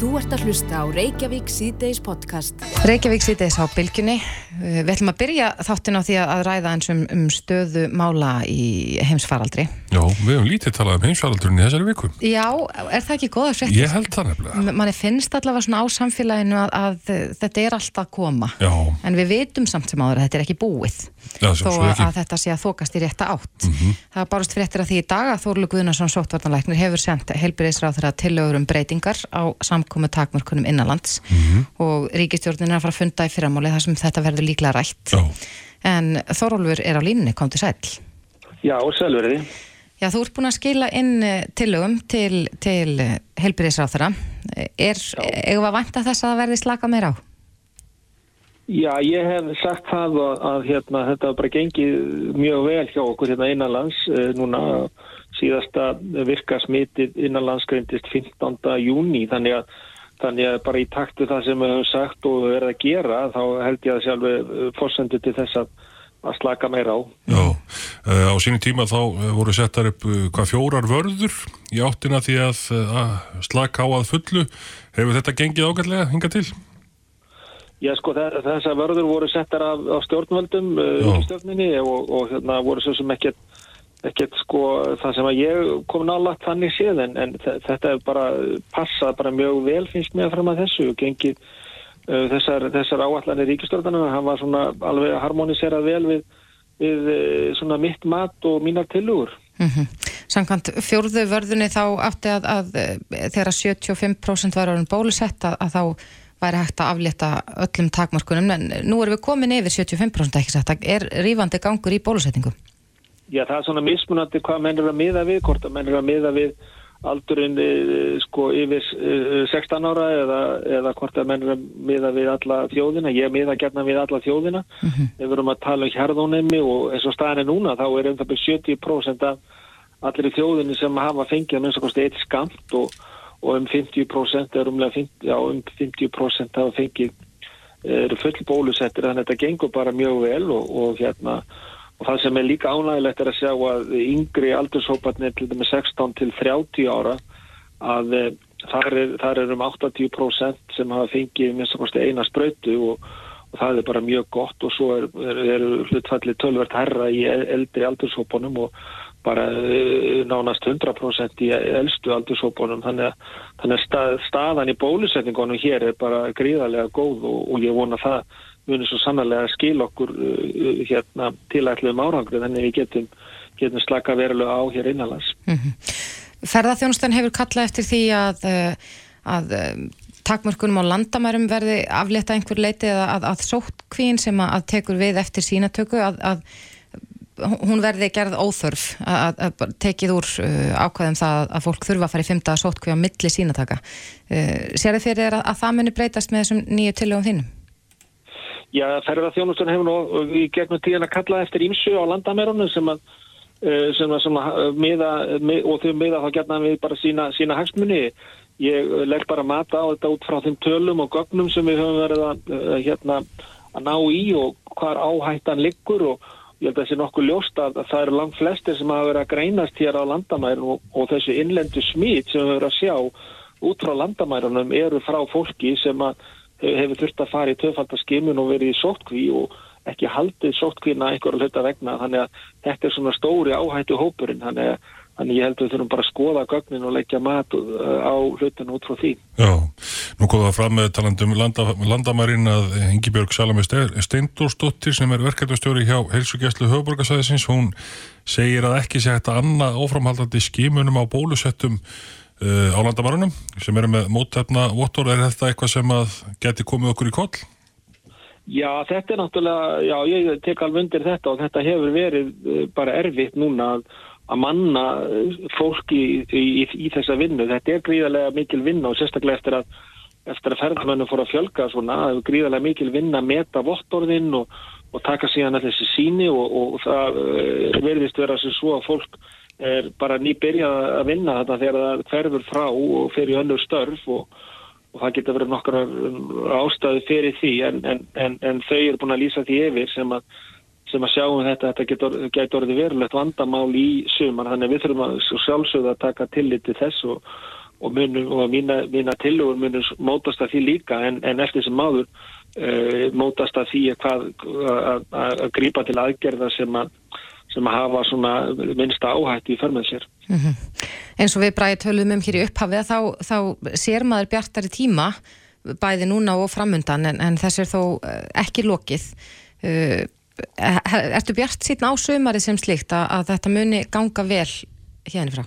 Þú ert að hlusta á Reykjavík síðdeis podcast. Reykjavík síðdeis á bylgjunni. Við ætlum að byrja þáttin á því að ræða eins um, um stöðu mála í heimsfaraldri. Já, við hefum lítið talað um heimsfaraldurinn í þessari viku. Já, er það ekki góða frétt? Ég held það nefnilega. Manni finnst allavega svona á samfélaginu að, að þetta er alltaf að koma. Já. En við vitum samt sem áður að þetta er ekki búið. Já, þó að, að þetta sé að þokast í rétta átt. Mm -hmm. Það var barust fréttir að því í dag að Þórlu Guðnarsson sóttvartanleiknir hefur sendt helbriðisráð þeirra tilögur um breytingar á samkomi takmörkunum innanlands mm -hmm. og ríkistjórnin er að fara að funda í fyrramáli þar sem þetta verður líklega rætt. Já. En Þórólfur Já, þú ert búin að skila inn tilögum til, til helbriðisráð þeirra. Er, eigum að vanta þess að það verði slaka meira á? Já, ég hef sagt það að, að hérna, þetta bara gengið mjög vel hjá okkur hérna innanlands. Núna síðasta virka smitið innanlands greintist 15. júni þannig að, þannig að bara í taktu það sem við höfum sagt og verðum að gera þá held ég að sjálfu fórsendu til þess að, að slaka meira á. Já, á sínu tíma þá voru settar upp hvað fjórar vörður í áttina því að, að slaka á að fullu. Hefur þetta gengið ágætlega hinga til? Já sko þessar vörður voru settar af, af stjórnvöldum uh, stjórninni og, og hérna voru svo sem ekkert ekkert sko það sem að ég kom nálagt þannig séð en, en þetta er bara passað bara mjög vel finnst mér fram að þessu og gengið þessar, þessar áallanir ríkistjórnarna hann var svona alveg harmoniserað vel við, við uh, svona mitt mat og mínar tilugur mm -hmm. Samkvæmt fjórðu vörðunni þá átti að, að, að þegar 75% var orðin bólusett að, að þá væri hægt að aflétta öllum takmarkunum en nú erum við komin yfir 75% ekki sagt, er rífandi gangur í bólusetningu? Já, það er svona mismunandi hvað menn er að miða við, hvort að menn er að miða við aldurinn sko yfir 16 ára eða, eða hvort að menn er miða við alla þjóðina, ég miða gerna við alla þjóðina, mm -hmm. við verum að tala um hérðónemi og eins og staðin er núna þá er um það byrjum 70% af allir þjóðinni sem hafa fengið að minnst að kosti eitt skamt og og um 50% er umlega 50, já, um 50% hafa fengið eru full bólusettir þannig að þetta gengur bara mjög vel og, og hérna og það sem er líka ánægilegt er að sjá að yngri aldurshóparnir til dæmi 16 til 30 ára að e, þar er, þar er um 80% sem hafa fengið minnst að kosti eina spröytu og, og það er bara mjög gott og svo eru er, er hlutfalli tölvert herra í eldri aldurshópunum og bara nánast 100% í eldstu aldursópunum þannig að, þannig að stað, staðan í bólusetningunum hér er bara gríðarlega góð og, og ég vona það munir svo sannarlega skil okkur uh, hérna tilætluðum árangri þannig að við getum, getum slaka verulega á hér innanlands. Mm -hmm. Ferðarþjónustan hefur kallað eftir því að, að takmörkunum á landamærum verði aflétta einhver leiti eða að, að sóttkvín sem að tekur við eftir sínatöku að hún verði gerð óþörf að, að tekið úr uh, ákvæðum það að fólk þurfa að fara í fymta sótkví á milli sínataka. Uh, Sér þið fyrir að, að það muni breytast með þessum nýju tilögum þínum? Já, ferðarþjónustan hefur nú í gegnum tíðan að kalla eftir ímsu á landamærunum sem að, uh, sem að, sem að miða, mið, og þau miða þá gerna við bara sína, sína hagsmunni. Ég legg bara mata á þetta út frá þeim tölum og gögnum sem við höfum verið að, hérna, að ná í og hvar áhættan liggur og ég held að sé nokkuð ljóst að það eru langt flestir sem hafa verið að greinast hér á landamærum og, og þessu innlendu smít sem við verðum að sjá út frá landamærunum eru frá fólki sem hefur þurft að fara í töfaldaskimun og verið í sótkví og ekki haldið sótkvína einhverju hluta vegna þannig að þetta er svona stóri áhættu hópurinn þannig að Þannig ég held að við þurfum bara að skoða gögnin og leggja mat á hlutinu út frá því. Já, nú kom það fram með talandum landa, landamærin að Ingi-Björg Salami Steindórsdóttir sem er verkefnastjóri hjá Helsugjæslu Höfborgarsæðisins, hún segir að ekki sé hægt að annað áframhaldandi skimunum á bólusettum uh, á landamærunum sem eru með móttefna vottor. Er þetta eitthvað sem að geti komið okkur í koll? Já, þetta er náttúrulega, já, ég tek alveg undir þetta og þetta hefur verið bara erfitt núna að að manna fólki í, í, í, þessa vinnu. Þetta er gríðarlega mikil vinna og sérstaklega eftir að, eftir að ferðarmennu fór að fjölga svona, það er gríðarlega mikil vinna að meta vottorðinn og, og taka síðan að þessi síni og, og það uh, verðist vera sem svo að fólk er bara nýbyrjað að vinna þetta þegar það hverfur frá og í önnur störf og það getur verið nokkar ástæði fyrir því. En, en, en, en þau eru búin að lýsa því yfir sem að sem að sjáum þetta, þetta getur, getur orðið verulegt vandamál í sumar, þannig að við þurfum að sjálfsögða að taka tillit til þess og, og, munu, og mína, mína tilugur munum mótast að því líka. En, eftir sem máður uh, mótast að því að, að, að grípa til aðgerða sem að sem hafa svona minnsta áhætti í förmið sér. Mm -hmm. En svo við bræði tölum um hér í upphafið þá, þá sér maður bjartari tíma bæði núna og framundan en, en þess er þó eh, ekki lokið. Uh, ertu bjart síðan á sömarið sem slikt að, að þetta muni ganga vel hérna frá?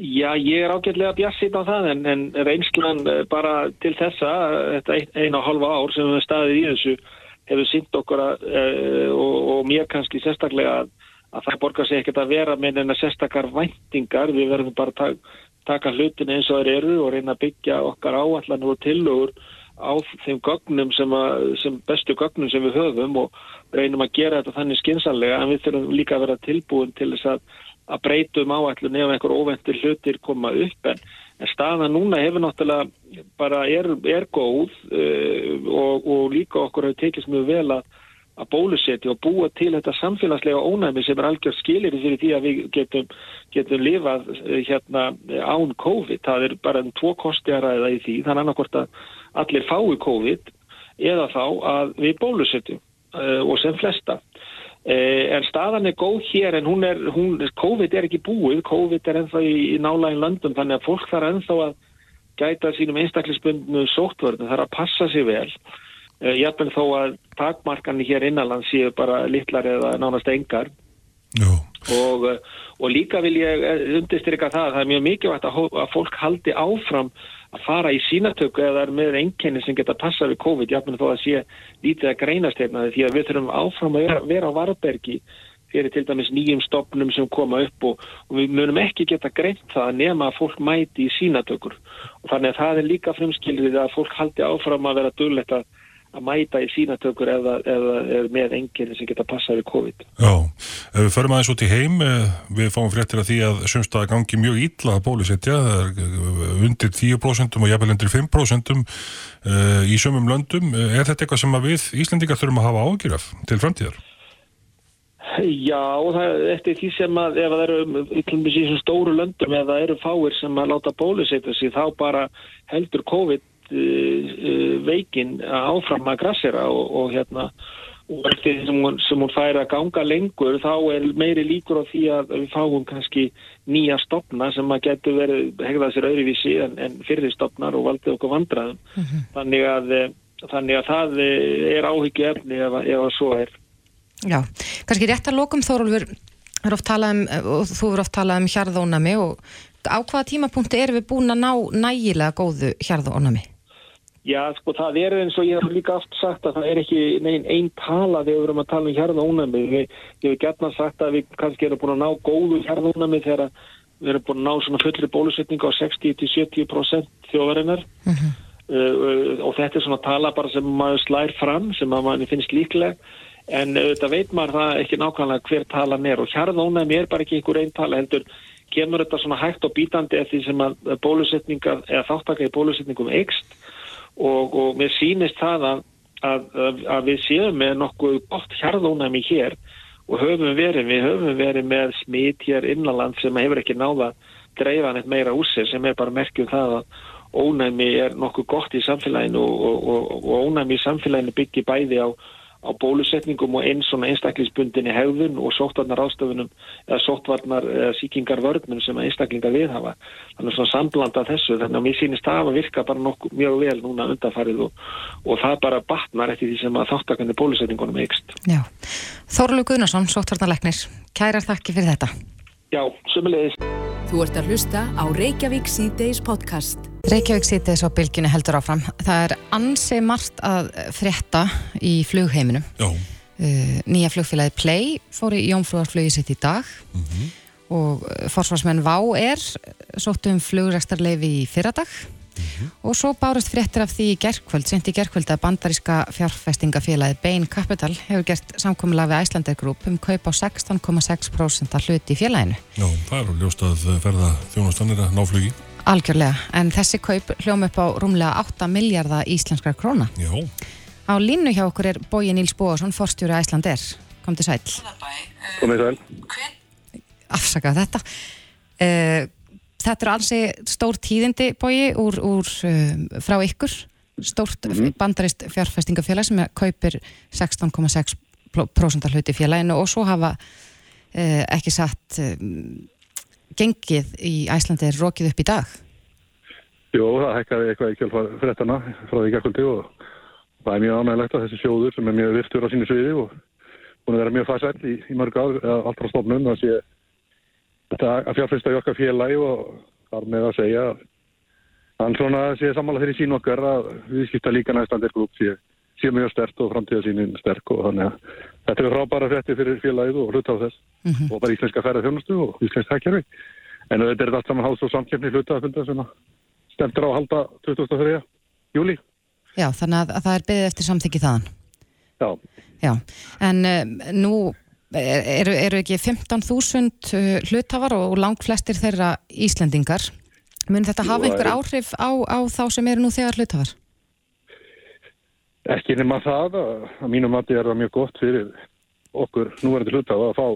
Já, ég er ágætlega bjart síðan á það en, en reynslan eh, bara til þessa, þetta eina og halva ár sem við staðið í þessu hefur sínt okkur að, uh, og, og mér kannski sérstaklega að, að það borgar sig ekkert að vera með neina sérstakar væntingar, við verðum bara að taka, taka hlutin eins og þeir eru og reyna að byggja okkar áallanur og tillögur á þeim gögnum sem, að, sem bestu gögnum sem við höfum og reynum að gera þetta þannig skinsanlega en við þurfum líka að vera tilbúin til þess að, að breytum áallun ef einhver óventur hlutir koma upp en En staða núna hefur náttúrulega bara er, er góð uh, og, og líka okkur hefur tekist mjög vel að, að bólusetja og búa til þetta samfélagslega ónæmi sem er algjör skilir fyrir því að við getum, getum lifað uh, hérna án COVID. Það er bara en tvo kosti að ræða í því. Þannig annarkort að allir fái COVID eða þá að við bólusetjum uh, og sem flesta. Eh, en staðan er góð hér en hún er, hún, COVID er ekki búið, COVID er ennþá í, nálægin löndum þannig að fólk þarf ennþá að gæta sínum einstaklisbundnu sóttvörnum, þarf að passa sér vel. Eh, er þó að takmarkanir hér innanlands séu bara litlar eða nánast engar og, eh, og líka vil ég undistryka það, það er mjög mikilvægt að, að fólk haldi áfram að fara í sínatöku eða með einkenni sem geta passa við COVID, jáfnveg þó að sé lítið að greinast hérna því að við þurfum áfram að vera, vera á varbergi fyrir til dæmis nýjum stopnum sem koma upp og, og við munum ekki geta greint það að nema að fólk mæti í sínatökur og þannig að það er líka fremskilrið að fólk haldi áfram að vera dullett að að mæta í sínatökur eða, eða, eða með enginni sem geta passað við COVID. Já, ef við förum aðeins út í heim, eh, við fáum fréttir að því að sömstaða gangi mjög ítla að bólusetja, það er eh, undir 10% og jafnvel undir 5% eh, í sömum löndum. Er þetta eitthvað sem við Íslandingar þurfum að hafa ágjuraf til framtíðar? Já, það er eftir því sem að ef það eru í stóru löndum eða eru fáir sem að láta bólusetja sig þá bara heldur COVID veikin áfram að grassera og, og hérna og eftir því sem hún, sem hún fær að ganga lengur þá er meiri líkur á því að við fáum kannski nýja stopna sem að getur verið hegðað sér öðruvísi en, en fyrir stopnar og valdið okkur vandraðum mm -hmm. þannig, að, þannig að það er áhyggju efni ef, ef að svo er Já, kannski rétt að lokum Þórólfur um, og þú eru oft talað um hjarðónami og á hvaða tímapunkti erum við búin að ná nægilega góðu hjarðónami? Já, sko, það er eins og ég hef líka aft sagt að það er ekki neinn einn tala þegar við erum að tala um hjarðónami. Við hefum gætna sagt að við kannski erum búin að ná góðu hjarðónami þegar við erum búin að ná svona fullri bólusetninga á 60-70% þjóðarinnar uh -huh. uh, og þetta er svona tala bara sem maður slær fram, sem að manni finnst líklega, en þetta veit maður það ekki nákvæmlega hver talan er og hjarðónami er bara ekki einhver einn tala heldur kemur þetta svona hægt og bítandi eftir sem að bólusetninga eða þáttaka í bólusetningum eikst og, og mér sýnist það að, að, að við séum með nokkuð gott hjarðónæmi hér og höfum verið, við höfum verið með smít hér innanland sem hefur ekki náða dreifan eitt meira úr sig sem er bara merkjum það að ónæmi er nokkuð gott í samfélaginu og, og, og ónæmi í samfélaginu byggir bæði á á bólusetningum og eins svona einstaklingsbundinni hegðun og sóttvarnar ástöfunum eða sóttvarnar eða síkingarvörnum sem að einstaklingar viðhafa. Þannig svona samblanda þessu þannig að mér sýnist það að virka bara nokkuð mjög vel núna undanfarið og, og það bara batnar eftir því sem að þáttakandi bólusetningunum eikst. Já. Þorlu Gunnarsson, sóttvarnarleiknir, kærar þakki fyrir þetta. Já, sömulegis. Þú ert að hlusta á Reykjavík C-Days podcast. Reykjavík sítið svo bylginu heldur áfram. Það er ansi margt að frétta í flugheiminum. Uh, nýja flugfélagi Play fór í Jónfrúarflugi sitt í dag mm -hmm. og forsvarsmenn Vá er sóttu um flugrækstarleifi í fyrradag mm -hmm. og svo bárust fréttir af því í gerkvöld, sent í gerkvöld að bandaríska fjárfestingafélagi Bain Capital hefur gert samkominlega við Æslander Group um kaup á 16,6% af hluti í félaginu. Já, það er ljóst að ferða þjónastannir að ná flugi. Algjörlega, en þessi kaup hljóma upp á rúmlega 8 miljardar íslenskar króna. Já. Á línu hjá okkur er Bóji Níls Bóðarsson, forstjóri Æslander. Kom til sæl. Komið sæl. Afsakað þetta. Uh, þetta er alls stór tíðindi bói úr, úr um, frá ykkur stórt mm -hmm. bandarist fjárfestingafélag sem kaupir 16,6% hluti félaginu og svo hafa uh, ekki satt gengið í Æslandi er rokið upp í dag? Jó, það hekkaði eitthvað í kjálfar frettana frá því gækulti og það er mjög ánægilegt að þessi sjóður sem er mjög virtur á sínu sviði og búin að vera mjög fæsætt í, í mörg ár, allt frá stofnun að sé þetta að fjárfesta í okkar félagi og þar með að segja að hann svona sé samála þeirri sín okkar að við skipta líka næstandir grúp sé, sé mjög stert og framtíða sínin sterk og þannig að þetta er frábæra fætti fyrir félagið og hluta á þess mm -hmm. og bara íslenska færið þjónustu og íslenska hækjörfi en þetta er allt saman háls og samkjöfni hluta að funda sem stendur á að halda 2003. júli Já, þannig að, að það er beðið eftir samþyggi þaðan Já Já, en um, nú eru, eru ekki 15.000 uh, hlutafar og langt flestir þeirra Íslendingar Mun þetta hafa einhver áhrif á, á þá sem eru nú þegar hlutafar? Ekki nema það að, að mínum þetta er mjög gott fyrir okkur núverandi hlutafa að fá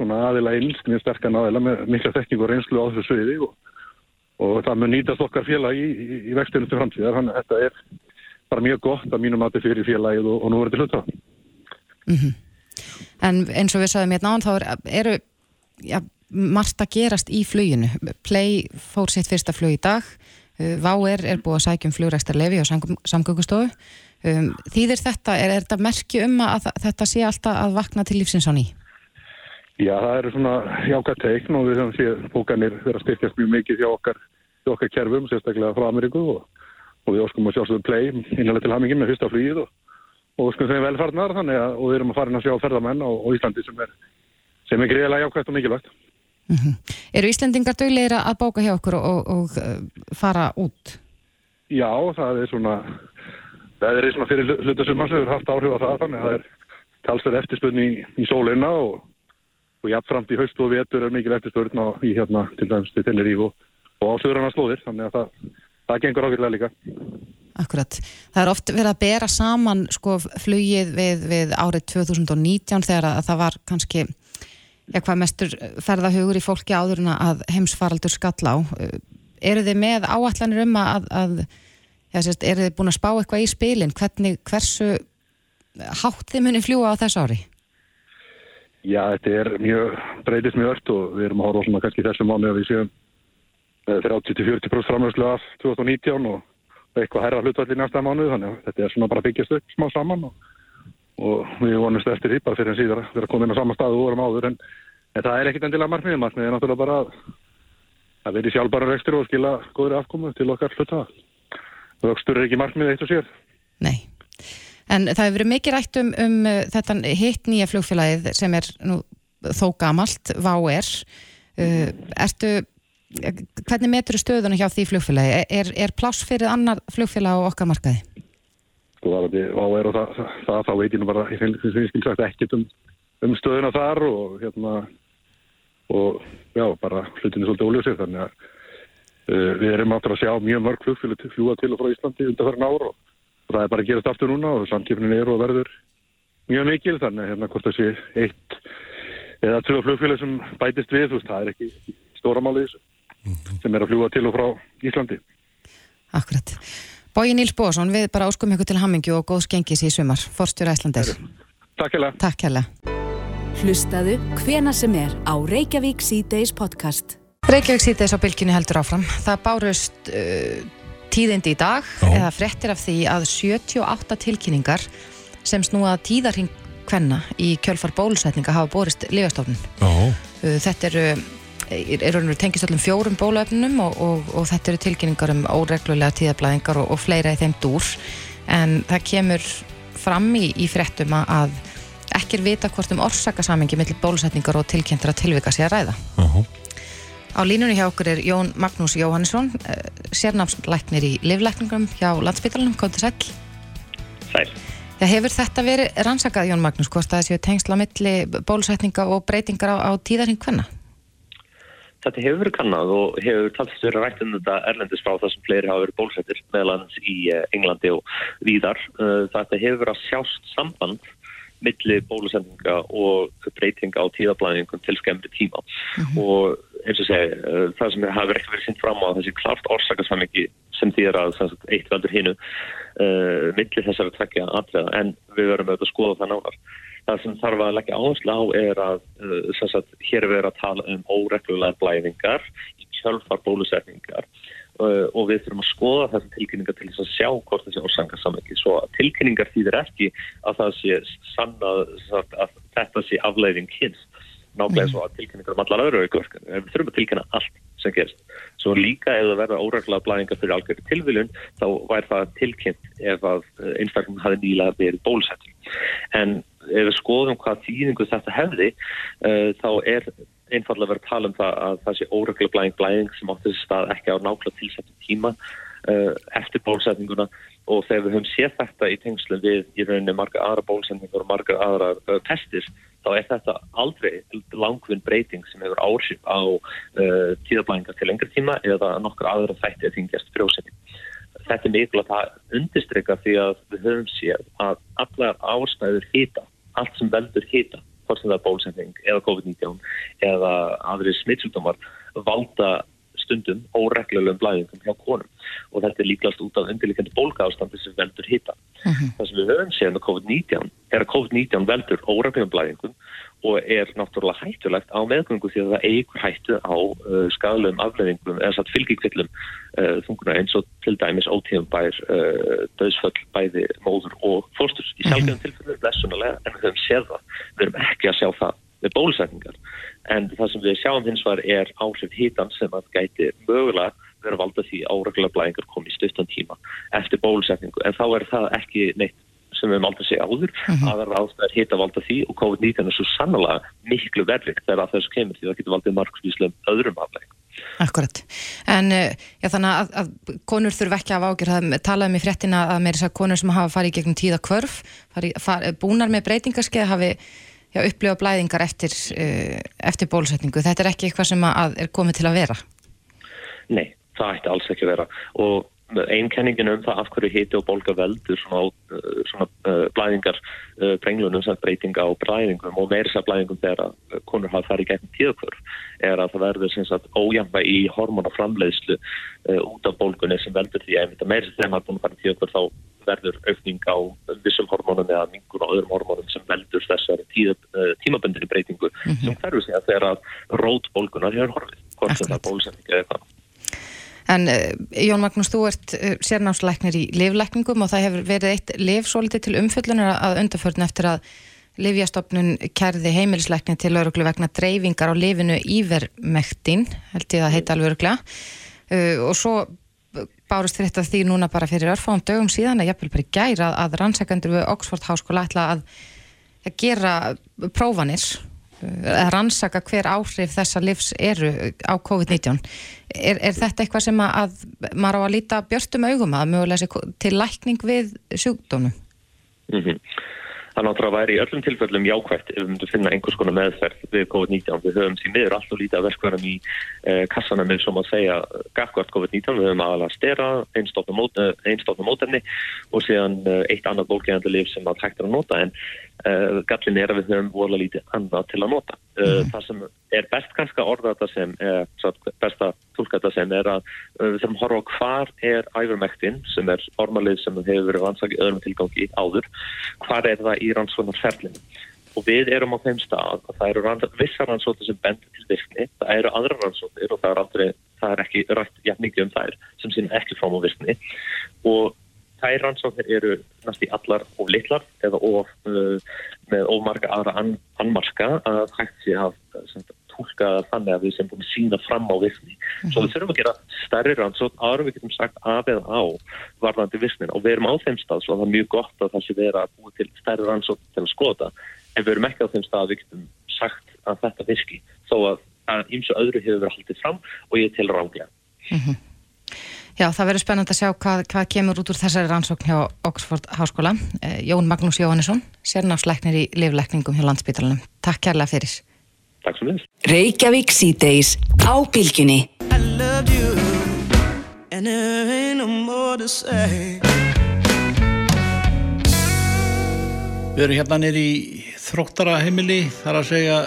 svona aðila einskinni sterkan aðila með mikla þekking og reynslu á þessu sviði og, og það mun nýtast okkar félag í, í, í vextinu til framtíðar þannig að þetta er bara mjög gott að mínum að þetta fyrir félagið og, og núverandi hlutafa mm -hmm. En eins og við sagðum hérna án þá er, eru ja, margt að gerast í fluginu. Play fór sitt fyrsta flug í dag, uh, Váer er búið að sækja um flugrækstarlefi og samgöngustofu. Um, þýðir þetta, er, er þetta merki um að þetta sé alltaf að vakna til lífsins á ný? Já, það eru svona jákvært teikn og við höfum séð bókanir vera styrkjast mjög mikið hjá okkar, hjá okkar kerfum, sérstaklega frá Ameríku og, og við óskum að sjálfsögðu Play innanlega til hamingin með fyrsta flugið og, og óskum þeim velfarnar þannig að við erum að fara inn að sjá ferðamenn á, á Íslandi sem er, sem er greiðilega jákvært og mikilvægt. Mm -hmm. Eru Íslendingar döglegir að bóka hjá okkur og, og, uh, fara út? Já, það er svona það er svona fyrir hlutasumar sem hefur haft áhrif á það þannig að það er talsverð eftirspurni í, í sólina og, og jafnframt í haust og vetur er mikil eftirspurni í hérna til dæmis til Tenerife og á söðurana slóðir þannig að það, það gengur ákveðlega líka. Akkurat. Það er oft verið að bera saman sko flugið við, við árið 2019 þegar að það var kannski já, hvað mestur ferðahugur í fólki áður en að heimsfaraldur skalla á. Eru þið með áallanir um að, að já, sérst, eru þið búin að spá eitthvað í spilin? Hvernig, hversu hátt þið munir fljúa á þess ári? Já, þetta er mjög, breytist mjög öll og við erum að horfa svona kannski þessu mánu að við séum 30-40% framhjörslu af 2019 og eitthvað herra hlutvall í næsta mánu þannig að þetta er svona bara byggjast upp smá saman og og við vonumst eftir því bara fyrir en síðan að vera komin á sama stað og vorum áður en, en það er ekkit endilega markmiðið. Markmiðið er náttúrulega bara að, að vera í sjálfbara rekstur og skila góðri afkomu til okkar hluta. Vöxtur er ekki markmiðið eitt og sér. Nei, en það hefur verið mikið rætt um, um uh, þetta hitt nýja flugfélagið sem er nú þó gamalt, VAU-R uh, ertu hvernig metur stöðuna hjá því flugfélagi er, er pláss fyrir annar flugfélag á okkar markaði? sko það er og það, það, það þá veit ég nú bara ég finnst sagt ekkert um, um stöðuna þar og hérna og já, bara hlutinu svolítið óljósir þannig að uh, við erum áttur að sjá mjög mörg flugfélag fljúa til og frá Íslandi undan þarna ára og það er bara að gerast aftur núna og samkipnin er og verður mjög mikil þannig að hérna hvort það sé eitt eða tvö flugfélag sem bætist við, þú veist, það er ekki stóramáli sem er að fljúa til og frá Íslandi Akkurat Bói Níls Bósson, við bara áskum ykkur til hammingju og góð skengis í sumar. Forstjóra Æslandir. Takk hella. Takk hella. Hlustaðu hvena sem er á Reykjavík C-Days podcast. Reykjavík C-Days á bylginni heldur áfram. Það bárust uh, tíðindi í dag, Já. eða frettir af því að 78 tilkynningar sem snúa tíðarhing hvenna í kjölfar bólusetninga hafa borist lifastofnun. Uh, þetta eru er og tengist öllum fjórum bólöfnum og, og, og þetta eru tilkynningar um óreglulega tíðablaðingar og, og fleira í þeim dúr en það kemur fram í, í frettum að ekki er vita hvort um orsakasamingi millir bólusetningar og tilkynntra tilvika sé að ræða. -huh. Á línunni hjá okkur er Jón Magnús Jóhannesson, eh, sérnámslæknir í livlækningum hjá Landsbytalanum, til sæl. Sæl. Já, hefur þetta verið rannsakað, Jón Magnús, hvort það séu tengsla milli bólusetninga og breytingar á, á tíðarhing hvenna? Þetta hefur verið kannad og hefur talsist verið rætt um þetta erlendis frá það sem fleiri hafa verið bólsettir meðlands í eh, Englandi og víðar. Eh, þetta hefur verið að sjást samband milli bólusendinga og breytinga á tíðablæðingum til skemmri tíma mm -hmm. og eins og segja, uh, það sem hafi ekki verið sýnt fram á þessi klart orsakasamiki sem því er að sagt, eitt veldur hinnu uh, millir þessari tvekja aðlega en við verðum auðvitað að skoða það nánar. Það sem þarf að leggja áherslu á er að uh, sagt, hér er verið að tala um óreglulega blæðingar í kjölfar bólusetningar uh, og við þurfum að skoða þessi tilkynningar til þess að sjá hvort þessi orsakasamiki. Svo að tilkynningar þýðir ekki að það sé sannað að þetta sé afleiðing hins nákvæmlega mm. svo að tilkynningar um allar öðru auðvörk við þurfum að tilkynna allt sem gerst svo líka ef það verða óreglaða blæðingar fyrir algjörðu tilviljun þá væri það tilkynnt ef að eh, einstaklega hafi nýlega verið bólusetting en ef við skoðum hvað tíðingu þetta hefði uh, þá er einfallega verið að tala um það að það sé óreglaða blæðing blæðing sem átti þessi stað ekki á nákvæmlega tilsettum tíma uh, eftir bólusetninguna og þegar við höfum séð þetta í tengslu við í rauninni marga aðra bólusetningur og marga aðra uh, testir þá er þetta aldrei langvinn breyting sem hefur ársip á uh, tíðablæðingar til lengri tíma eða nokkur aðra þætti að þingjast frjósetning. Þetta er mikilvægt að undistryka því að við höfum séð að allar ástæður hýta, allt sem veldur hýta, hvort sem það er bólsending eða COVID-19 eða aðri smittsjúkdómar valda stundum óreglulegum blæðingum hjá konum og þetta er líklast út af undirlikandi bólka ástandi sem veldur hitta. Uh mhm. -huh. Það sem við höfum séð með COVID-19 er að COVID-19 veldur óreglulegum blæðingum og er náttúrulega hættulegt á meðgöngu því að það eigur hættu á uh, skadalögum afleðingum eða satt fylgikvillum uh, þunguna eins og til dæmis ótíðum bær uh, döðsföll bæði móður og fórsturs. Í sjálfgefum uh -huh. tilfellum blessunulega en við höfum séð það. Við höfum ekki að sjá það með bólusetningar. En það sem við sjáum hins var er áhrif hítan sem að gæti mögulega vera valda því áregla blæðingar komið í stuttan tíma eftir bólusetningu. En þá er það ekki neitt sem við höfum aldrei segja áður. Uh -huh. að það er ástæðar hita valda því og COVID-19 er svo sannlega miklu verðvikt þegar að þessu kemur því það getur valdið margsvíslega öðrum aflegg. Akkurat, en eh, já, þannig að, að konur þurf ekki að ágjör, það talaðum í fréttina að meira þess að konur sem hafa farið gegnum tíða kvörf, farið, farið, búnar með breytingarskeið hafi já, upplifa blæðingar eftir, uh, eftir bólusetningu. Þetta er ekki eitthvað sem að er komið til að vera? Nei, það ætti alls ekki að vera og einkenningin um það af hverju hiti og bólka veldur svona, uh, svona uh, blæðingar uh, brenglunum sem breytinga á blæðingum og meirins að blæðingum þegar konur hafa farið gegn tíðakvörf er að það verður sagt, ójamba í hormonaframleiðslu uh, út af bólkunni sem veldur því að meirins þegar maður búin að fara í tíðakvörf þá verður aukning á vissum hormónum eða mingur og öðrum hormónum sem veldur þessari tímaböndinni breytingu mm -hmm. sem hverfur sig að þeirra rótbólkunar hefur horfið, hvort sem það bólusetning eða eitthvað. En uh, Jón Magnús, þú ert uh, sérnámsleiknir í livleikningum og það hefur verið eitt livsóliti til umfyllunar að undarförðin eftir að Livjastofnun kærði heimilisleikni til öruglu vegna dreifingar á lifinu Ívermektin, held ég að heita alveg öruglega uh, og svo bárust þetta því núna bara fyrir örfáum dögum síðan að jafnvel bara gæra að rannsekandur við Oxford Háskóla ætla að gera prófanir að rannsaka hver áhrif þessa livs eru á COVID-19 er, er þetta eitthvað sem að, að maður á að líta björstum augum að mögulega til lækning við sjúkdónu? Mm -hmm það náttúrulega væri í öllum tilfellum jákvægt ef við myndum finna einhvers konar meðferð við COVID-19. Við höfum því miður alltaf lítið að verkverðum í eh, kassanum eins og maður segja gafkvært COVID-19. Við höfum aðalega stera, einstofna mót, mótefni og síðan eh, eitt annað bólkjæðandi liv sem að hægt er að nota en gallin er að við höfum vola lítið annað til að nota. Mm. Það sem er best kannski að orða þetta sem, uh, best að tólka þetta sem er að við þurfum að horfa á hvar er ævermektin sem er ormalið sem hefur verið rannsakið öðrum tilgangi áður, hvar er það í rannsóknarferlinu. Og við erum á þeim stað að það eru vissar rannsóknir sem bendur til virkni, það eru aðra rannsóknir og það er, aldrei, það er ekki rætt jæfn mikið um þær sem sín ekki frá mú virkni og þær rannsóknir eru næst í allar of litlar eða of, uh, með ofmarga aðra an, anmarska að hægt sé að tólka þannig að við sem búin að sína fram á virkni. Mm -hmm. Svo við þurfum að gera stærri rannsókn árum við getum sagt af eða á varðandi virknin og við erum á þeim stað svo það er mjög gott að það sé vera að búið til stærri rannsókn til að skoða en við erum ekki á þeim stað að við getum sagt að þetta virki þó að, að eins og öðru hefur verið haldið fram og ég til ránglega. Mm -hmm. Já, það verður spennand að sjá hvað, hvað kemur út úr þessari rannsókn hjá Oxford Háskóla. Eh, Jón Magnús Jóhannesson, sérnáfsleiknir í livleikningum hjá landsbytalanum. Takk kærlega fyrir. Takk svo mjög. Reykjavík síðdeis á bylginni. Við erum hérna nýri í þróttara heimili, þar að segja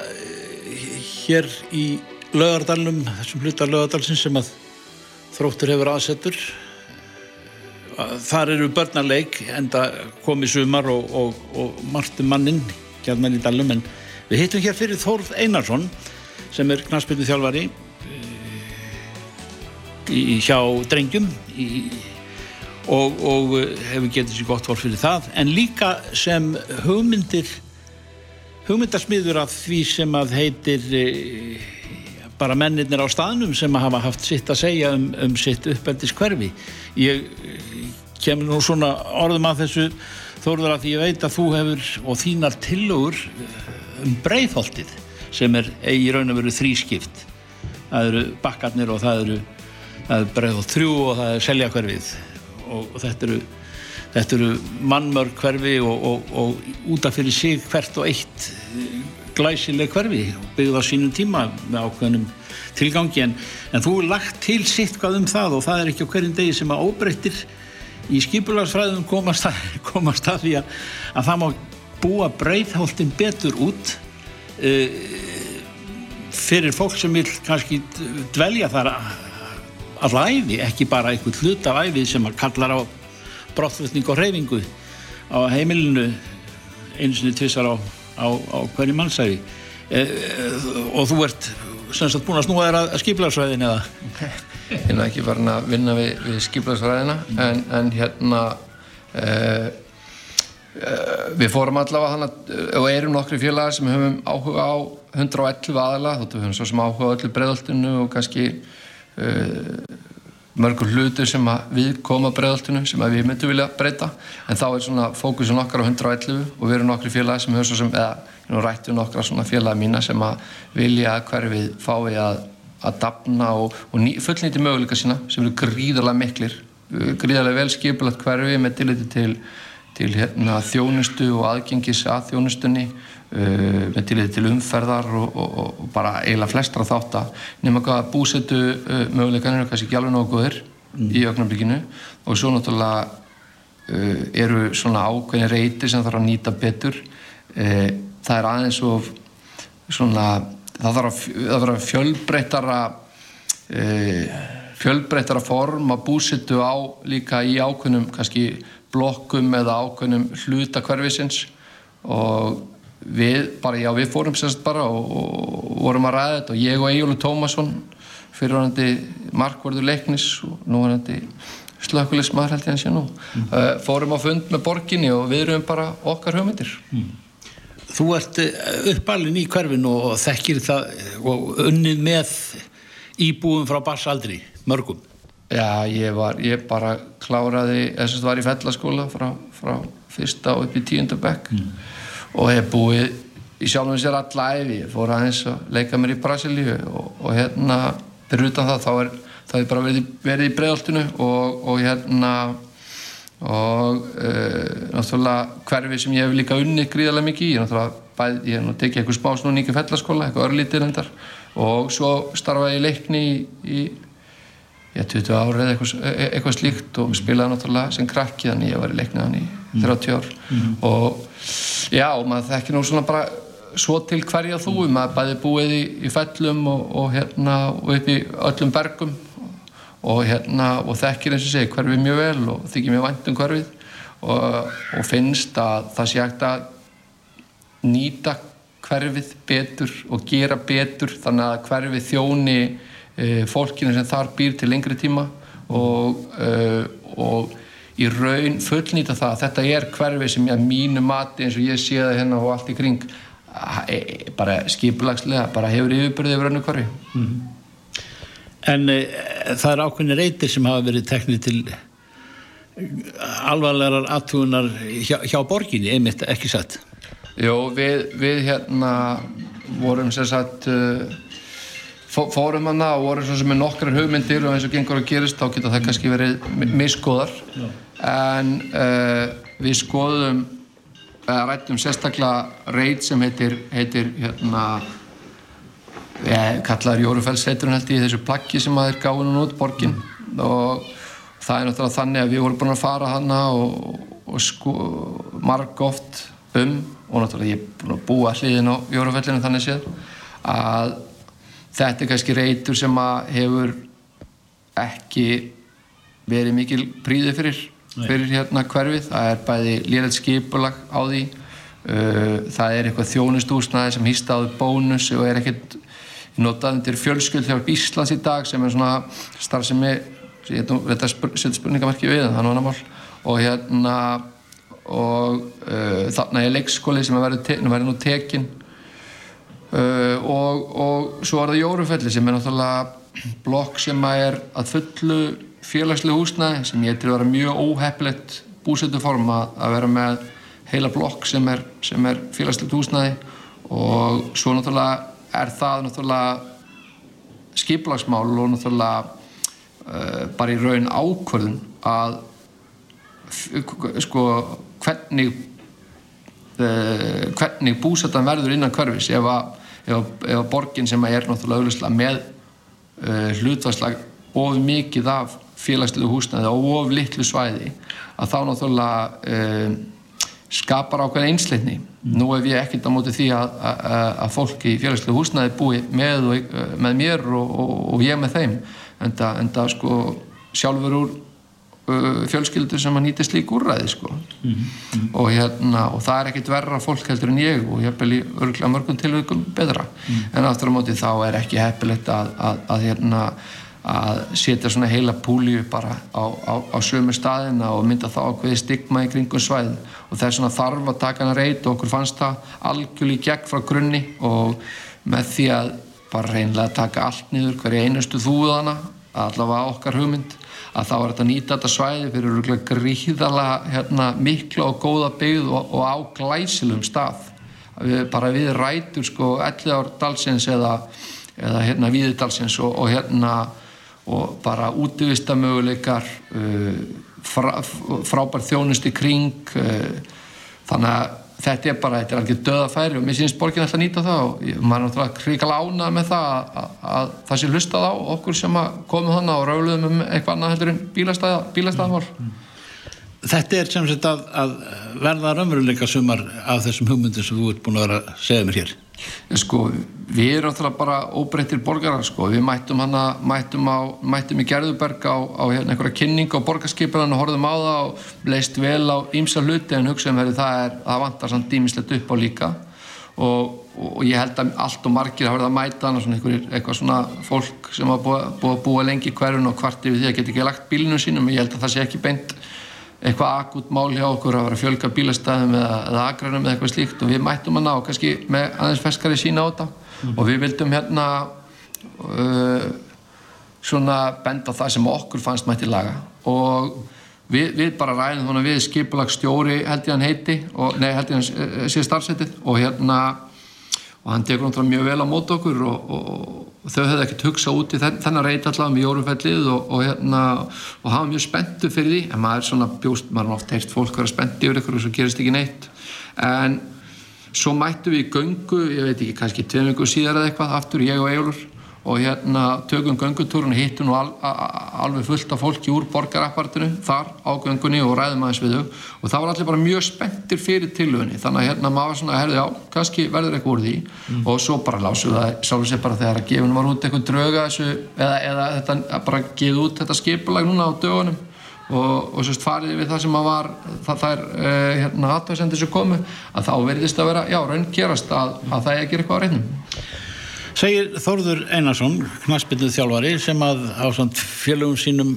hér í lögardalnum, þessum hlutar lögardalsins sem að þróttur hefur aðsettur. Þar eru börnarleik, enda komið sumar og, og, og margtum mannin hérna í dalum, en við hittum hér fyrir Þórð Einarsson sem er knastbyrnu þjálfari í, hjá drengjum í, og, og hefur getið sér gott fólk fyrir það, en líka sem hugmyndir hugmyndarsmiður af því sem að heitir e, bara mennirnir á staðnum sem hafa haft sitt að segja um, um sitt uppeldis hverfi ég kemur nú svona orðum að þessu þóruður að því ég veit að þú hefur og þínar tillögur um breyðholtið sem er í raun og veru þrískipt. Það eru bakkarnir og það eru, eru breyðholt þrjú og það er selja hverfið og, þetta eru þetta eru mannmörg hverfi og, og, og útaf fyrir sig hvert og eitt glæsileg hverfi byggð á sínum tíma með ákveðnum tilgangi en, en þú er lagt til sitt hvað um það og það er ekki á hverjum degi sem að óbreyttir í skipulagsfræðum komast að, komast að því að, að það má búa breyðhóltin betur út uh, fyrir fólk sem vil kannski dvelja þar allar æfi, ekki bara einhvern hlut af æfi sem að kallar á brottflutning og hreyfingu á heimilinu einu sinni tvissar á, á, á hverju mannsæfi e, og þú ert semst búin að snúa þér að skiplarsvæðin eða? Ég er ekki farin að vinna við, við skiplarsvæðina en, en hérna e, e, við fórum allavega þannig og erum nokkru félagar sem höfum áhuga á 111 aðala við höfum svo sem áhuga á öllu breðaltinu og kannski mörgur hlutur sem við koma bregðaltinu sem við myndum vilja breyta. En þá er svona fókusun okkar á 111 og við erum nokkri félagi sem höfum sem eða rættum nokkra svona félagi mína sem að vilja hverfið fái að að dapna og, og ný, fullnýti möguleika sína sem eru gríðarlega miklir gríðarlega vel skipilagt hverfi með tilliti til, til hérna, þjónustu og aðgengis að þjónustunni. Uh, með tilið til umferðar og, og, og bara eiginlega flestra þátt að nema hvað búsetu uh, möguleikanir er kannski ekki alveg nokkuður mm. í ögnarblikinu og svo náttúrulega uh, eru svona ákveðin reyti sem þarf að nýta betur. Uh, það er aðeins og svona það þarf að, að fjölbreytara uh, fjölbreytara form að búsetu á líka í ákveðnum kannski blokkum eða ákveðnum hluta hverfisins. Og við bara, já við fórum sérst bara og, og vorum að ræða þetta og ég og Egilur Tómasson fyrirvænandi markverður leiknis og núvænandi slökulismar held ég að sé nú mm. uh, fórum á fund með borginni og við erum bara okkar hugmyndir mm. Þú ert uppalinn í hverfin og þekkir það og unnið með íbúum frá barsaldri, mörgum Já, ég var, ég bara kláraði, þess að það var í fellaskóla frá, frá fyrsta og upp í tíundabekk mm og hef búið í sjálfum sér alla æfi ég fór aðeins að leika mér í Brasilíu og, og hérna fyrir utan það þá er það er bara verið, verið í bregðaltinu og, og hérna og uh, náttúrulega hverfi sem ég hef líka unni gríðarlega mikið í, náttúrulega bæði, ég hef nú tekið eitthvað smá nýju fellaskóla, eitthvað örlítið hendar og svo starfaði ég leikni í, í ég 20 ára eða eitthvað, e, eitthvað slíkt og spilaði náttúrulega sem krakki þannig ég var í leiknið hann í 30 ár. Mm. og já, maður þekkir nú svona bara svo til hverja þú maður bæði búið í, í fellum og, og hérna og upp í öllum bergum og hérna og þekkir eins og segi hverfið mjög vel og þykir mjög vænt um hverfið og, og finnst að það sé hægt að nýta hverfið betur og gera betur þannig að hverfið þjóni e, fólkinu sem þar býr til lengri tíma og, e, og í raun fullnýta það að þetta er hverfi sem ég að mínu mati eins og ég sé það hérna og allt í kring e, bara skipulagslega bara hefur yfirbyrðið yfir önnu hverfi mm -hmm. En e, það er ákveðin reytir sem hafa verið teknið til alvarlegar aðtugunar hjá, hjá borginni, einmitt ekki satt Jó, við, við hérna vorum sem sagt uh, fórum hana og vorum svona sem er nokkrar hugmyndir og eins og gengur að gerist þá geta það kannski verið miskoðar en uh, við skoðum eða rættum sérstaklega reit sem heitir, heitir hérna eh, kallaður Jórufellsheiturinn held ég þessu plaggi sem að er gáðin og nút borgin. Og það er náttúrulega þannig að við vorum búin að fara hana og, og sko marg oft um og náttúrulega ég er búin að búa hliðin á Jórufellinu þannig séð að þetta er kannski reytur sem að hefur ekki verið mikil príði fyrir, fyrir hérna hverfið, það er bæði lérið skipulag á því uh, það er eitthvað þjónustúsnaði sem hýst áður bónus og er ekkert notað undir fjölskyld hjá Íslands í dag sem er svona starf sem er þetta setur spurningamarki við það er annar mál. Og hérna og uh, þarna er leikskóli sem er verið nú tekinn uh, og, og svo er það Jórufelli sem er náttúrulega blokk sem er að fullu félagslega húsnæði sem ég til að vera mjög óheppilegt búsötu form að, að vera með heila blokk sem er, er félagslega húsnæði. Og svo náttúrulega er það náttúrulega skiplagsmál og náttúrulega uh, bara í raun ákvörðun að sko hvernig uh, hvernig búsötan verður innan hverfis. Ef að, ef að, borgin sem er náttúrulega auðvitað með uh, hlutvarslag of mikið af félagslu húsnaði og of litlu svæði að þá náttúrulega um, skapar ákveðin einsleitni. Mm. Nú hef ég ekkert á móti því að, að, að fólk í félagslu húsnaði búi með, og, með mér og, og, og ég með þeim en það sko sjálfur úr uh, fjölskyldur sem að nýta slík úrræði sko mm. Mm. og hérna og það er ekkert verra fólk heldur en ég og ég bel í örgla mörgum tilvægum betra en aftur á móti þá er ekki heppilegt að, að hérna að setja svona heila púliu bara á, á, á sömu staðina og mynda þá ákveði stigma í kringum svæð og það er svona þarf að taka hana reyt og okkur fannst það algjörlega gegn frá grunni og með því að bara reynlega taka allt niður hverja einustu þúðana allavega okkar hugmynd að þá er þetta nýta þetta svæði fyrir gríðala hérna, mikla og góða byggð og, og á glæsilum stað. Við, bara við rætur sko 11 ár dalsins eða, eða hérna viðdalsins og, og hérna og bara útvistamöguleikar uh, frá, frábær þjónust í kring uh, þannig að þetta er bara, þetta er alveg döðafæri og mér sínst borgin alltaf nýta það og maður er náttúrulega hrikala ánað með það að, að, að það sé hlustað á okkur sem komum þannig og ráluðum um eitthvað annað heldur en bílastæðamál mm. Þetta er sem sagt að, að verða raunveruleika sumar af þessum hugmyndin sem þú ert búin að vera að segja mér hér Sko, við erum alltaf bara óbreyttir borgarar, sko, við mættum hana mættum, á, mættum í Gerðuberg á, á hérna, einhverja kynning á borgarskipunan og horfum á það og leist vel á ímsa hluti en hugsaðum verið það er það vantar samt dýmislegt upp á líka. Og, og ég held að allt og margir hafa verið að mæta hana svona einhver, eitthvað svona fólk sem hafa búið að búa lengi hverjun og hvart yfir því að geta ekki lagt bílinu sínum. Ég held að það sé ekki beint eitthvað akut mál hjá okkur að vera að fjölga bílastæðum eða, eða agrænum eða eitthvað slíkt og við mættum að ná kannski með aðeins ferskari sína á þetta. Mm. og við vildum hérna uh, svona benda það sem okkur fannst mætti laga. Og við, við bara ræðum þannig við skipulagsstjóri held ég hann heiti og, nei held ég hann eh, sé starfsettið og hérna og hann tekur náttúrulega mjög vel á mót okkur og, og, og þau hefði ekkert hugsað út í þenn, þennan reyt allavega með jórufellið og, hérna, og hafa mjög spenntu fyrir því. En maður er svona bjóst, maður er ofta heilt fólk að vera spennt yfir ykkur og svo gerist ekki neitt. En svo mættu við í göngu, ég veit ekki, kannski tveim ykkur síðar eða eitthvað aftur, ég og Eilur og hérna tökum göngutúrun og hittum nú al, alveg fullt af fólki úr borgarappartinu þar á göngunni og ræðum aðeins við þau. Og það var allir bara mjög spenntir fyrir tilvöðinni þannig að hérna maður svona herði á kannski verður eitthvað úr því. Mm. og svo bara lásu það sálu sér bara þegar að gefinu var út eitthvað drauga þessu eða, eða þetta bara gefið út þetta skipulag núna á dögunum. Og, og sérst farið við það sem að var það, það er eh, hérna aðtöðsendir sem komu að þá verðist að vera já Segir Þórður Einarsson, knaspinnuð þjálfari sem að á fjölugum sínum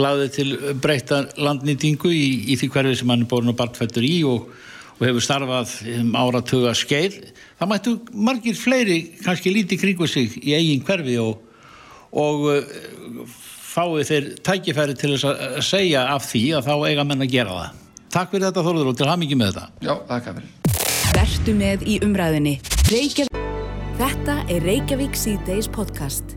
laði til breyta landnýtingu í, í því hverfi sem hann er borin og bartfættur í og, og hefur starfað um áratuga skeið. Það mættu margir fleiri kannski lítið kringu sig í eigin hverfi og, og uh, fáið þeir tækifæri til þess að segja af því að þá eiga menn að gera það. Takk fyrir þetta Þórður og til ham ekki með þetta. Já, takk fyrir. Vertu með í umræðinni. Þetta er Reykjavík C-Days podcast.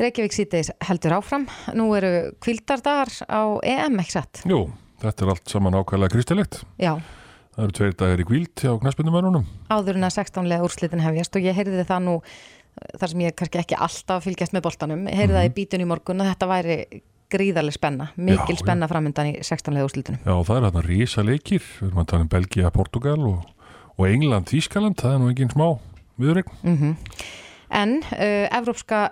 Reykjavík C-Days heldur áfram. Nú eru kvildardagar á EM, ekki satt? Jú, þetta er allt saman ákvæmlega kristilegt. Já. Það eru tveir dagir í kvild hjá knæspindumörunum. Áður en að 16 lega úrslitin hefjast og ég heyrði það nú, þar sem ég kannski ekki alltaf fylgjast með boltanum, heyrði mm -hmm. það í mhm. bítun í morgun að þetta væri gríðarlega spenna, mikil já, spenna framöndan í 16 lega úrslitunum. Já, það er þarna rísa leikir, við erum að tala um Belgia, Portugal og og England, Þískaland, það er nú enginn smá viðrygg. Mm -hmm. En uh, Evrópska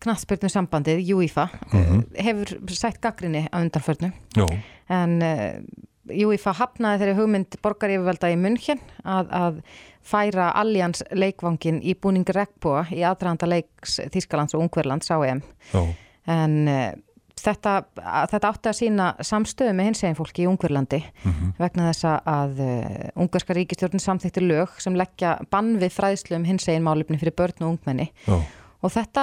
knattspyrnu sambandið, UEFA, mm -hmm. hefur sætt gaggrinni á undanförnu. En uh, UEFA hafnaði þeirri hugmynd borgarífvelda í München að, að færa Allians leikvangin í búning regnbúa í aðdraðanda leiks Þískalands og Ungverlands á EM. En uh, þetta, þetta átti að sína samstöðu með hins eginn fólki í Ungverlandi mm -hmm. vegna þess að uh, Ungarska ríkistjórn samþýttir lög sem leggja bann við fræðslu um hins eginn málefni fyrir börn og ungmenni. Já. Og þetta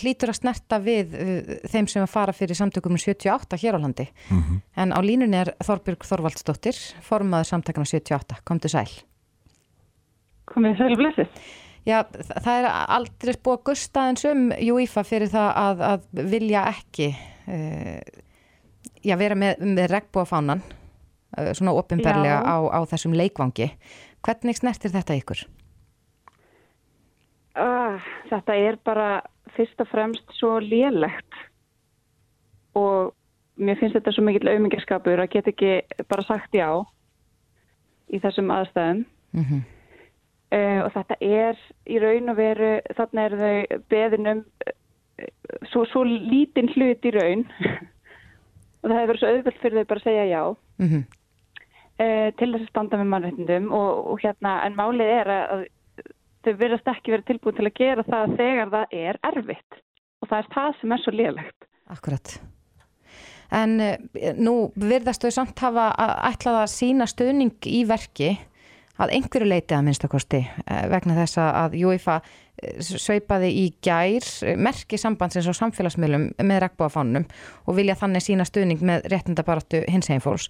hlýtur að snerta við uh, þeim sem að fara fyrir samtökum 78 hér á landi. Mm -hmm. En á línunni er Þorbjörg Þorvaldsdóttir, formaður samtökana 78. Komdu sæl. Komið sæl blessið. Já, það er aldrei búið að gusta eins um UEFA fyrir það að, að vilja ekki já, vera með, með regnbúafánan uh, svona ofinberlega á, á þessum leikvangi. Hvernig snertir þetta ykkur? Uh, þetta er bara fyrst og fremst svo lélegt og mér finnst þetta svo mikill auðmingarskapur að geta ekki bara sagt já í þessum aðstæðum Mm -hmm. uh, og þetta er í raun og veru þarna er þau beðinum uh, svo, svo lítinn hlut í raun og það hefur verið svo auðvöld fyrir þau bara að segja já Mm -hmm. uh, til þess að standa með mannréttindum og, og hérna en málið er að, þau verðast ekki verið tilbúin til að gera það þegar það er erfitt og það er það sem er svo liðlegt. Akkurat. En uh, nú verðast þau samt hafa ætlað að sína stöðning í verki að einhverju leiti að minnstakosti uh, vegna þess að UEFA sveipaði í gær merki sambandsins á samfélagsmiðlum með regnbúafánunum og vilja þannig sína stuðning með réttindabaratu hins einn fólks.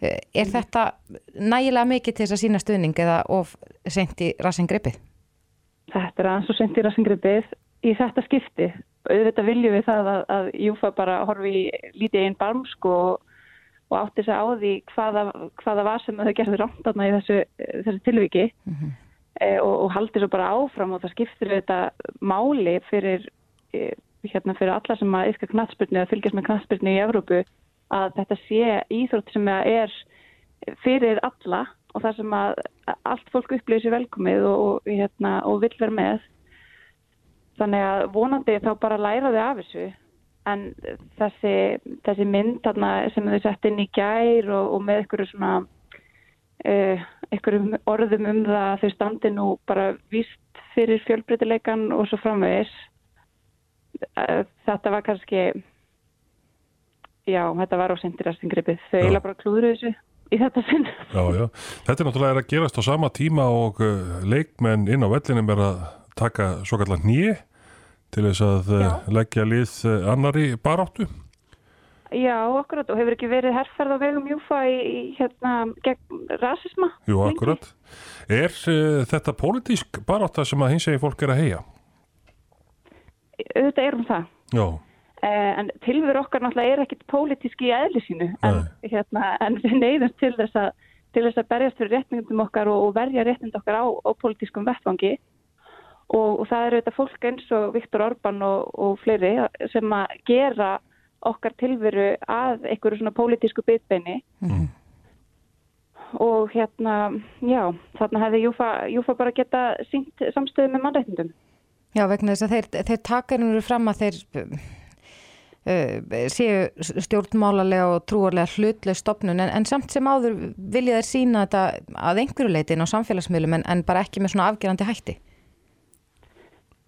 Er þetta nægilega mikið til þess að sína stuðning eða of sent í rassingripið? Þetta er aðeins og sent í rassingripið í þetta skipti. Auðvitað viljum við það að, að Júfa bara horfi lítið einn barmsk og, og átti sig á því hvaða, hvaða var sem þau gerði rámtarna í þessu, þessu tilviki Mm -hmm. E, og, og haldi svo bara áfram og það skiptir þetta máli fyrir, e, hérna, fyrir alla sem að yfka knatsbyrni eða fylgjast með knatsbyrni í Evrópu að þetta sé íþrótt sem er fyrir alla og það sem að allt fólk upplýðir sér velkomið og, og, hérna, og vill vera með. Þannig að vonandi þá bara læra þau af þessu. En þessi, þessi mynd sem þau sett inn í gær og, og með einhverju svona uh, einhverjum orðum um það að þau standi nú bara víst fyrir fjölbreytileikan og svo framvegis uh, þetta var kannski já, þetta var á sendirastingripið þau eiginlega bara klúður þessu í þetta sinn. Já, já. Þetta er náttúrulega að gerast á sama tíma og uh, leikmenn inn á vellinum er að taka svo kallar nýi til þess að uh, leggja lið annari baráttu. Já, akkurat. Og hefur ekki verið herrferð á vegum Júfa í, í hérna gegn rasisma? Jú, akkurat. Er þetta pólitísk barátta sem að hins eginn fólk er að heia? Þetta er um það. Já. En tilveru okkar náttúrulega er ekkit pólitíski í eðli sínu en, hérna, en við neyðumst til þess, að, til þess að berjast fyrir réttningum okkar og, og verja réttind okkar á, á pólitískum vettvangi og, og það eru þetta fólk eins og Viktor Orbán og, og fleiri sem að gera okkar tilveru að einhverju svona pólitísku bitbeini mm. og hérna, já, þarna hefði Júfa, Júfa bara geta sínt samstöðu með mannreitindum. Já, vegna þess að þeir, þeir takarinn eru fram að þeir uh, séu stjórnmálarlega og trúarlega hlutlega stopnun en, en samt sem áður vilja þeir sína þetta að einhverju leitin á samfélagsmiðlum en, en bara ekki með svona afgerandi hætti.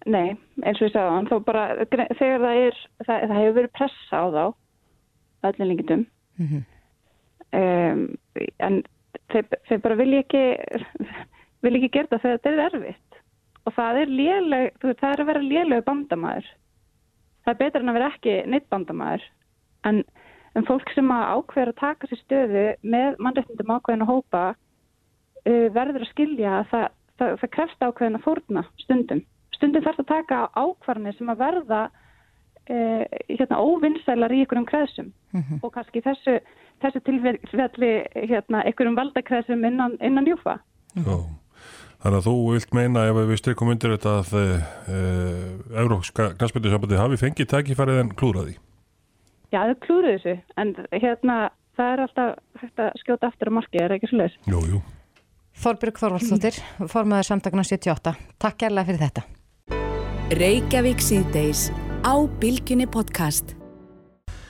Nei, eins og ég sagði hann, þá bara þegar það er, það, það hefur verið pressa á þá, allir lengitum, mm -hmm. um, en þeir, þeir bara vilja ekki, vilja ekki gera það þegar þetta er erfitt og það er léleg, það er að vera lélegu bandamæður. Það er betur en að vera ekki neitt bandamæður, en, en fólk sem að ákveður að taka sér stöðu með mannreitndum ákveðin að hópa uh, verður að skilja að það, það, það krefst ákveðin að fórna stundum stundum þarf að taka ákvarðinir sem að verða eh, hérna, óvinnsælar í einhverjum kreðsum mm -hmm. og kannski þessu, þessu tilfelli hérna, einhverjum valdakreðsum innan, innan júfa. Já, þannig að þú vilt meina ef við styrkum undir þetta að e, Európska knastbyrjusambandi hafi fengið tækifærið en klúraði? Já, þau klúruði þessu en hérna það er alltaf hægt að skjóta aftur á marki, er ekki jú. Þorbjörg Þorvaldstóttir, formaður samtakna 78. Takk kærlega fyrir þetta. Reykjavík síðdeis á Bilginni podcast.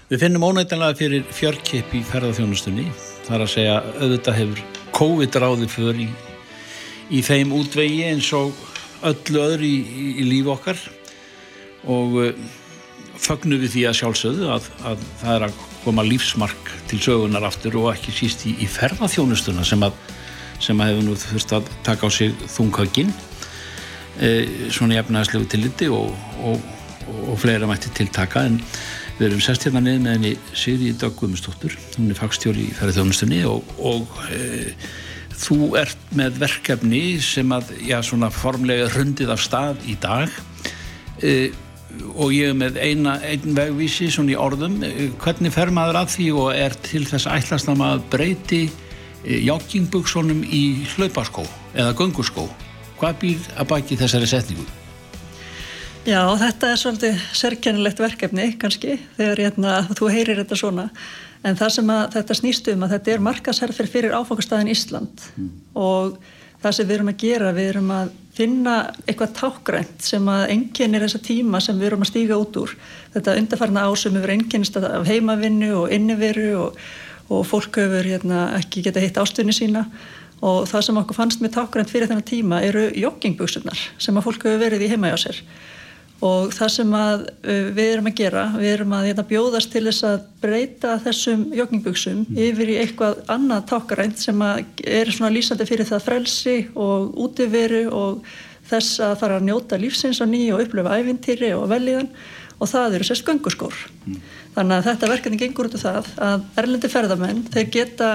Við finnum ónættanlega fyrir fjörkip í ferðarþjónustunni. Það er að segja auðvitað hefur COVID ráðið fyrir í, í þeim útvegi eins og öllu öðru í, í, í lífi okkar og uh, fögnum við því að sjálfsögðu að, að það er að koma lífsmark til sögunar aftur og ekki síst í, ferðarþjónustuna sem að, sem að hefur nú þurft að taka á sig þunghögin e, svona í efnæðslegu tilliti og, og, og, og fleira mætti tiltaka en við erum sest hérna niður með henni Sigri Döggvumustóttur hún er fagstjóri í ferðarþjónustunni og e, þú ert með verkefni sem að já, svona formlega rundið af stað í dag. E, og ég er með eina, einn vegvísi svona í orðum, hvernig fer maður að því og er til þess ætlast að breyti joggingbuksunum í hlaupaskó eða gönguskó hvað býr að baki þessari setningu? Já, þetta er svolítið sérkennilegt verkefni kannski þegar hérna, þú heyrir þetta svona en það sem að, þetta snýst um að þetta er markasherfir fyrir áfangastæðin Ísland mm. og það sem við erum að gera, við erum að finna eitthvað tákgrænt sem að enginnir þessa tíma sem við erum að stíga út úr þetta undarfarna ásum yfir enginnist af heimavinnu og inniveru og, og fólk hefur hérna, ekki geta hitt ástunni sína og það sem okkur fannst með tákgrænt fyrir þennan tíma eru joggingbuksunar sem að fólk hefur verið í heima hjá sér og það sem að við erum að gera, við erum að hérna, bjóðast til þess að breyta þessum joggingbuksum yfir í eitthvað annað tákgrænt sem er svona lýsandi fyrir það frelsi og útiveru og þess að fara að njóta lífsins á nýju og upplöfa ævintýri og velíðan og það eru sérst gönguskór. Mm. Þannig að þetta verkefni gengur út af það að erlendi ferðamenn, þeir geta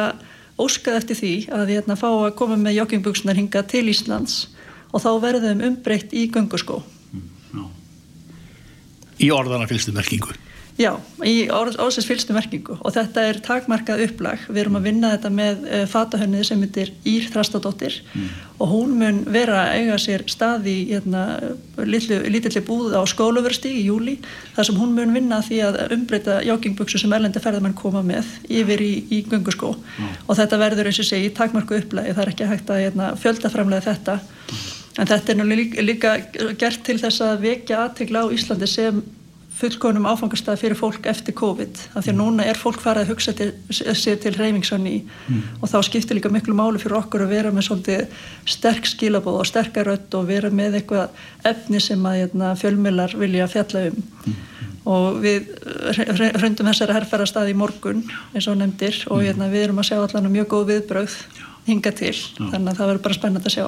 óskað eftir því að hérna fá að koma með joggingbuksunar hinga til Íslands og þá verðum umbreytt í gönguskó. Mm, í orðana fylgstu merkingu? Já, í orð, orðsins fylgstu merkingu og þetta er takmarkað upplag. Við erum að vinna þetta með uh, fatahönnið sem heitir Ír Þrastadóttir mm. og hún mun vera að eiga sér stað í hérna, lítilli búð á skólaversti í júli þar sem hún mun vinna því að umbreyta joggingbuksu sem erlendi ferðarmann koma með yfir í, í gunguskó mm. og þetta verður eins og segi takmarku upplagi. Það er ekki hægt að hérna, fjöldaframlega þetta mm. en þetta er nú líka, líka gert til þess að vekja aðtegla á Íslandi sem fullkonum áfangastað fyrir fólk eftir COVID af því að núna er fólk farið að hugsa til, sér til reyningsanni mm. og þá skiptir líka miklu máli fyrir okkur að vera með svolítið sterk skilabóð og sterkarött og vera með eitthvað efni sem að hérna, fjölmilar vilja fjalla um mm. og við hröndum þessari herrferðarstað í morgun eins og nefndir og mm. hérna, við erum að sjá allan mjög góð viðbröð hinga til, Já. þannig að það verður bara spennand að sjá.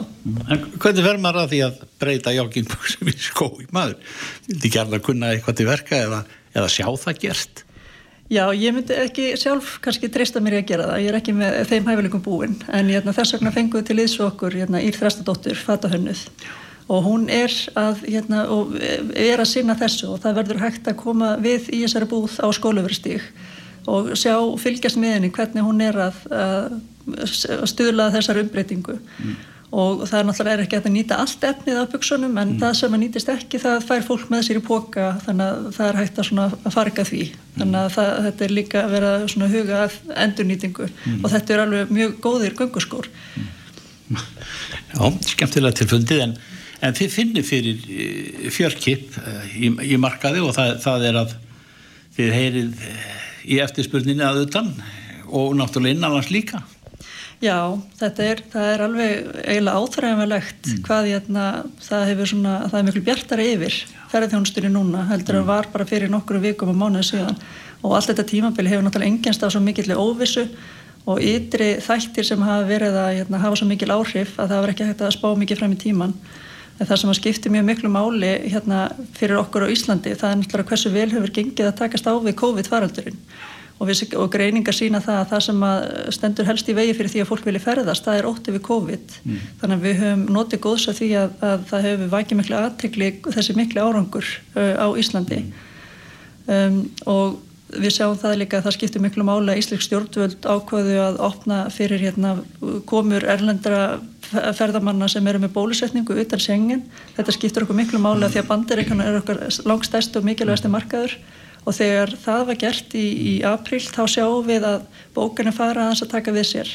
En hvernig verður maður að því að breyta joggingbúksum í skói maður? Vildi ekki alveg kunna eitthvað til verka eða, eða sjá það gert? Já, ég myndi ekki sjálf kannski treysta mér að gera það, ég er ekki með þeim hæfileikum búin, en hérna, þess vegna fenguðu til íðs okkur hérna, Ír Þrastadóttur, fatahönnuð og hún er að, hérna, er að sinna þessu og það verður hægt að koma við í þessari búð á skóluveristík og sjá, fylgjast með henni hvernig hún er að, að stuðla þessar umbreytingu. Mm. og það er náttúrulega ekki að nýta allt efnið af buksunum en mm. það sem að nýtist ekki það fær fólk með sér í póka þannig að það er hægt að, að farga því. Þannig að það, þetta er líka að vera svona huga endurnýtingu. Mm. og þetta er alveg mjög góðir gönguskór. Já, skemmtilega tilfundið en, en þið finnir fyrir eh, fjörkip eh, í, í markaði og það, það er að þið heyrið í eftirspurninni að utan og náttúrulega innanlands líka Já, þetta er, er alveg eiginlega áþræðanverlegt mm. hvað hérna, það hefur svona, það er miklu bjartari yfir ferðarþjónustunni núna heldur mm. að var bara fyrir nokkru vikum og mánuði síðan og allt þetta tímabili hefur náttúrulega engenst af svo mikilvæg óvissu og ytri þættir sem hafa verið að hérna, hafa svo mikil áhrif að það var ekki hægt að spá mikið frem í tíman en það sem að skipti mjög miklu máli hérna, fyrir okkur á Íslandi það er náttúrulega hversu vel hefur gengið að takast á við COVID-faraldurinn og, og greiningar sína það að það sem að stendur helst í vegi fyrir því að fólk vilja ferðast það er ótti við COVID mm. þannig að við höfum notið góðs að því að, að það hefur vækið miklu aðtekli þessi miklu árangur uh, á Íslandi mm. um, og við sjáum það líka að það skiptir miklu máli að Ísleik stjórnvöld ákvaðu að opna fyrir hérna, komur erlendra ferðamanna sem eru með bólusetningu utan sengin. Þetta skiptir okkur miklu máli að því að bandiríkana er okkar langstæst og mikilvægasti markaður og þegar það var gert í, í april þá sjáum við að bókinu fara að þess að taka við sér.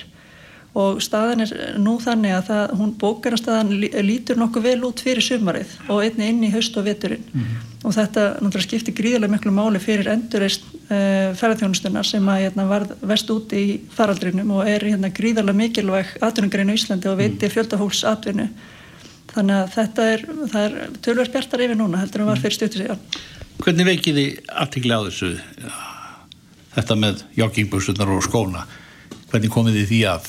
Og staðan er nú þannig að það, hún bókarastæðan lítur nokkuð vel út fyrir sumarið og einni inn í haust og veturinn. Mm -hmm. og þetta náttúrulega skiptir gríðarlega miklu máli fyrir endurist uh, eh, ferðarþjónustunar sem að hérna, var vest úti í faraldrinum og er hérna, gríðarlega mikilvæg atvinnugreinu í Íslandi og veiti fjöldahóls atvinnu. Þannig að þetta er, er tölverð bjartar yfir núna heldur en var fyrir stjórnir síðan Hvernig veikið þið aftiklega á þessu? Þetta með joggingbusunar og skóna. Hvernig komið þið því að?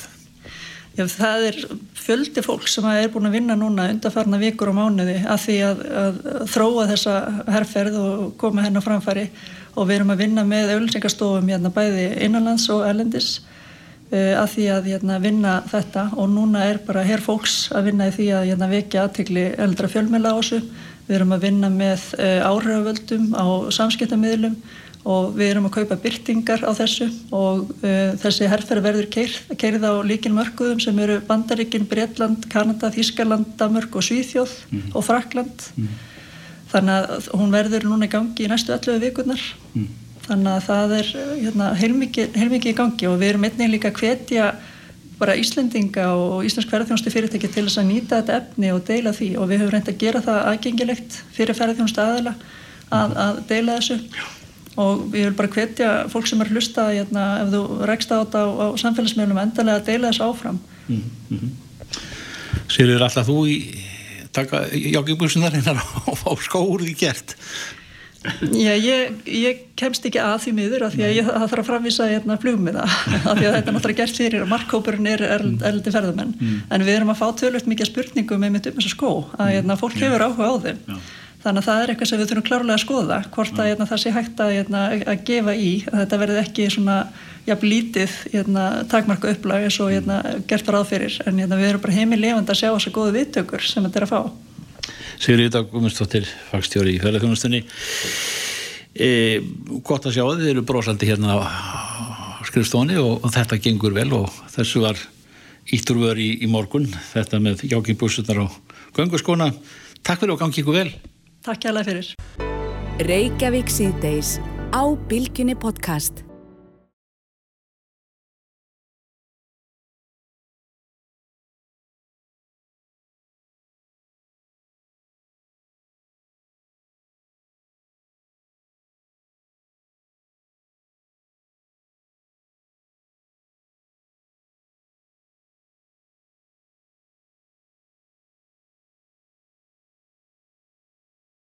Já, það er fjöldi fólk sem er búin að vinna núna undarfarna vikur og mánuði að því að, að þróa þessa herrferð og koma henn á framfæri. Og við erum að vinna með auðvilsingastofum hérna, bæði innanlands og erlendis uh, að því að hérna, vinna þetta. Og núna er bara herr fólks að vinna í því að hérna, vekja aðtegli eldra fjölmjöla á þessu við erum að vinna með uh, áhrifavöldum á samskiptamiðlum og við erum að kaupa byrtingar á þessu og uh, þessi herrferð verður keirð, á líkin mörguðum sem eru Bandaríkin, Breitland, Kanada, Þískaland, Damörg og Svíþjóð mm. og Frakland mm. þannig að hún verður núna í gangi í næstu öllu vikurnar mm. þannig að það er hérna, heilmikið, heilmikið í gangi og við erum einnig líka að hvetja bara Íslendinga og Íslensk ferðarþjónustu fyrirtæki til þess að nýta þetta efni og deila því. Og við höfum reynd að gera það aðgengilegt fyrir ferðarþjónustu aðala að, að deila þessu. Og ég vil bara hvetja fólk sem er hlusta hérna, ef þú rekst á þetta á, á samfélagsmiðlum endalega að deila þessu áfram. Mm -hmm. Sýrður alltaf þú í taka jákjöfbúsunar hinnar á, á skóur í gert Já, ég, ég kemst ekki að því miður af því að ég, þarf að framvisa hérna, flugmiða. Af því að þetta er náttúrulega gert fyrir og markkópurinn er erldi ferðumenn mm. en við erum að fá tölvöld mikið spurningum um þessu skó að hérna, fólk hefur áhuga á þeim. Já. Þannig að það er eitthvað sem við þurfum klárlega að skoða hvort að hérna, það sé hægt að, hérna, að gefa í að þetta verði ekki svona jafn lítið hérna, takmarka upplag eins og hérna, gert ráð fyrir. En hérna, við erum bara heimil lefand að sjá þess að góðu viðtökur sem þetta er að fá. Sigurður Dag Guðmundsdóttir, fagstjóri í fjölaðjónustunni. E, gott að sjá að þið eru brósandi hérna á skrifstóni og, og þetta gengur vel og þessu var ítturvör í, í morgun, þetta með jákimbúsunar og gönguskona. Takk fyrir og gangi ykkur vel. Takk hjá það fyrir. Reykjavík síðdeis á Bilginni podcast.